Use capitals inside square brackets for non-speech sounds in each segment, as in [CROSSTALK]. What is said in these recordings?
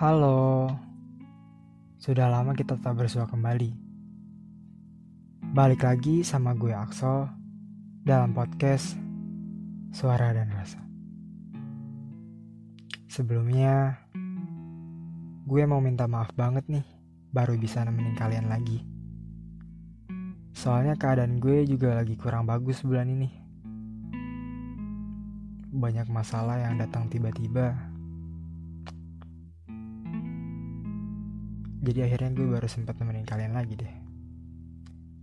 Halo, sudah lama kita tak bersua kembali. Balik lagi sama gue Axel dalam podcast Suara dan Rasa. Sebelumnya, gue mau minta maaf banget nih, baru bisa nemenin kalian lagi. Soalnya keadaan gue juga lagi kurang bagus bulan ini. Banyak masalah yang datang tiba-tiba Jadi akhirnya gue baru sempat nemenin kalian lagi deh.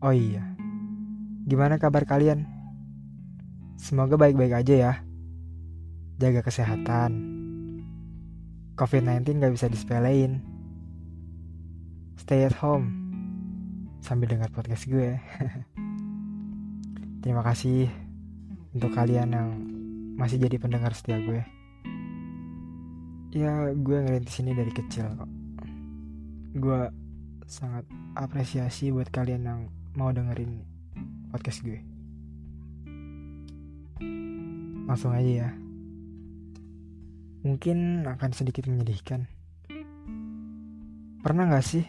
Oh iya, gimana kabar kalian? Semoga baik-baik aja ya. Jaga kesehatan. COVID-19 gak bisa disepelein. Stay at home sambil dengar podcast gue. [LAUGHS] Terima kasih untuk kalian yang masih jadi pendengar setia gue. Ya, gue ngerintis ini dari kecil kok gue sangat apresiasi buat kalian yang mau dengerin podcast gue. Langsung aja ya. Mungkin akan sedikit menyedihkan. Pernah gak sih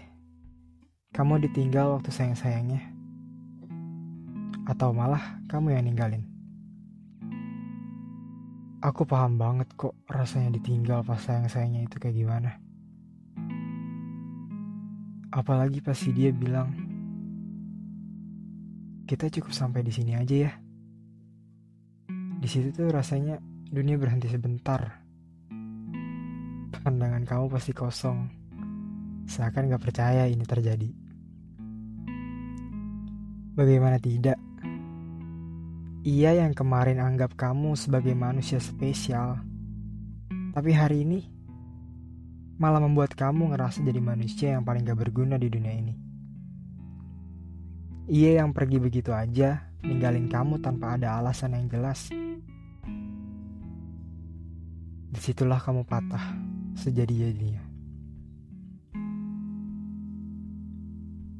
kamu ditinggal waktu sayang-sayangnya? Atau malah kamu yang ninggalin? Aku paham banget kok rasanya ditinggal pas sayang-sayangnya itu kayak gimana Apalagi pasti dia bilang, kita cukup sampai di sini aja ya. Di situ tuh rasanya dunia berhenti sebentar. Pandangan kamu pasti kosong, seakan gak percaya ini terjadi. Bagaimana tidak? Ia yang kemarin anggap kamu sebagai manusia spesial, tapi hari ini malah membuat kamu ngerasa jadi manusia yang paling gak berguna di dunia ini. Ia yang pergi begitu aja, ninggalin kamu tanpa ada alasan yang jelas. Di situlah kamu patah, sejadi-jadinya.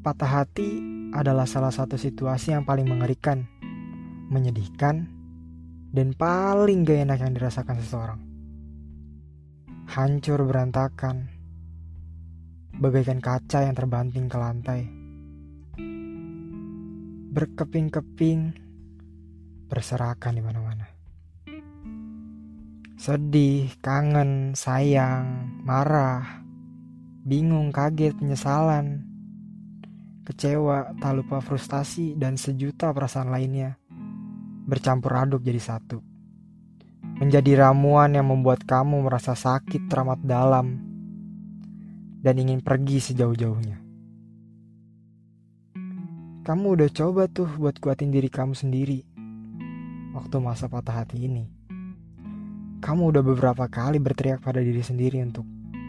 Patah hati adalah salah satu situasi yang paling mengerikan, menyedihkan, dan paling gak enak yang dirasakan seseorang hancur berantakan, bagaikan kaca yang terbanting ke lantai. Berkeping-keping, berserakan di mana-mana. Sedih, kangen, sayang, marah, bingung, kaget, penyesalan, kecewa, tak lupa frustasi, dan sejuta perasaan lainnya bercampur aduk jadi satu menjadi ramuan yang membuat kamu merasa sakit teramat dalam dan ingin pergi sejauh-jauhnya. Kamu udah coba tuh buat kuatin diri kamu sendiri waktu masa patah hati ini. Kamu udah beberapa kali berteriak pada diri sendiri untuk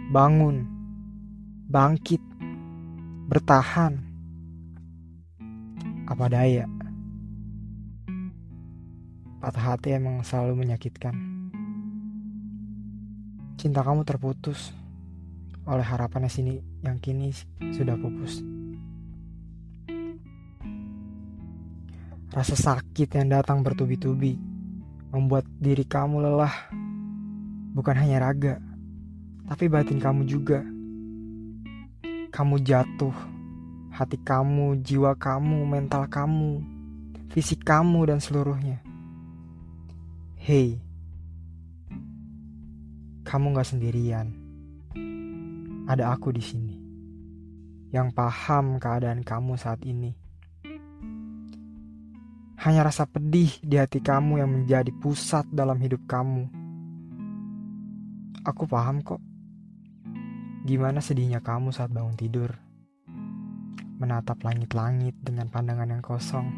bangun, bangkit, bertahan. Apa daya? Patah hati emang selalu menyakitkan. Cinta kamu terputus oleh harapannya sini yang kini sudah pupus. Rasa sakit yang datang bertubi-tubi membuat diri kamu lelah. Bukan hanya raga, tapi batin kamu juga. Kamu jatuh, hati kamu, jiwa kamu, mental kamu, fisik kamu, dan seluruhnya. Hei, kamu gak sendirian. Ada aku di sini yang paham keadaan kamu saat ini. Hanya rasa pedih di hati kamu yang menjadi pusat dalam hidup kamu. Aku paham kok. Gimana sedihnya kamu saat bangun tidur. Menatap langit-langit dengan pandangan yang kosong.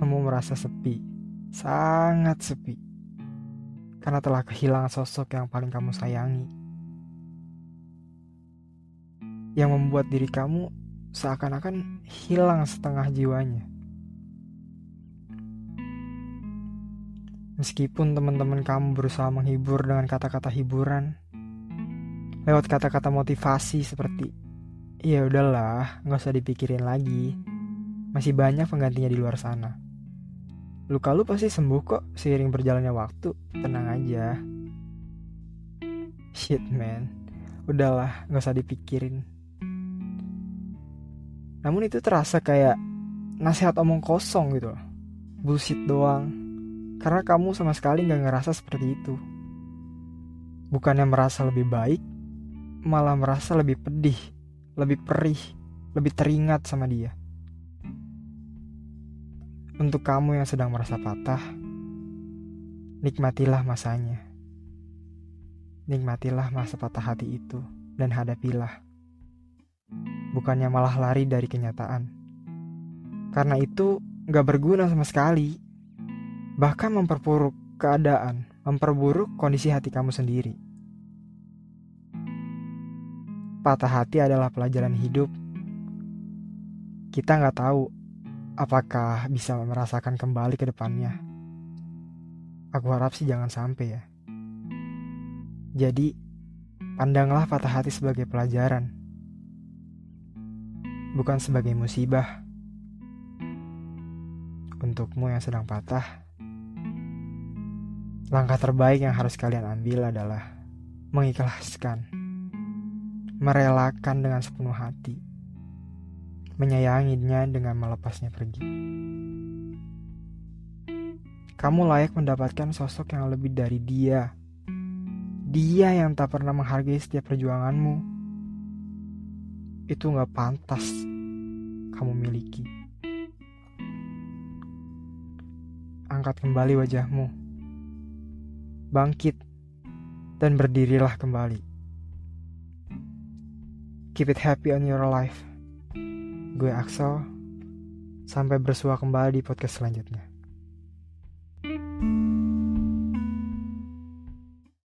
Kamu merasa sepi sangat sepi karena telah kehilangan sosok yang paling kamu sayangi, yang membuat diri kamu seakan-akan hilang setengah jiwanya. Meskipun teman-teman kamu berusaha menghibur dengan kata-kata hiburan, lewat kata-kata motivasi seperti "Ya udahlah, nggak usah dipikirin lagi, masih banyak penggantinya di luar sana." Luka lu pasti sembuh kok seiring berjalannya waktu. Tenang aja. Shit man, udahlah gak usah dipikirin. Namun itu terasa kayak nasihat omong kosong gitu loh. Bullshit doang. Karena kamu sama sekali gak ngerasa seperti itu. Bukannya merasa lebih baik, malah merasa lebih pedih, lebih perih, lebih teringat sama dia. Untuk kamu yang sedang merasa patah, nikmatilah masanya. Nikmatilah masa patah hati itu dan hadapilah. Bukannya malah lari dari kenyataan. Karena itu gak berguna sama sekali. Bahkan memperburuk keadaan, memperburuk kondisi hati kamu sendiri. Patah hati adalah pelajaran hidup. Kita nggak tahu apakah bisa merasakan kembali ke depannya. Aku harap sih jangan sampai ya. Jadi, pandanglah patah hati sebagai pelajaran, bukan sebagai musibah. Untukmu yang sedang patah, langkah terbaik yang harus kalian ambil adalah mengikhlaskan, merelakan dengan sepenuh hati, menyayanginya dengan melepasnya pergi. Kamu layak mendapatkan sosok yang lebih dari dia dia yang tak pernah menghargai setiap perjuanganmu. Itu gak pantas kamu miliki. Angkat kembali wajahmu. Bangkit dan berdirilah kembali. Keep it happy on your life. Gue Axel. Sampai bersua kembali di podcast selanjutnya.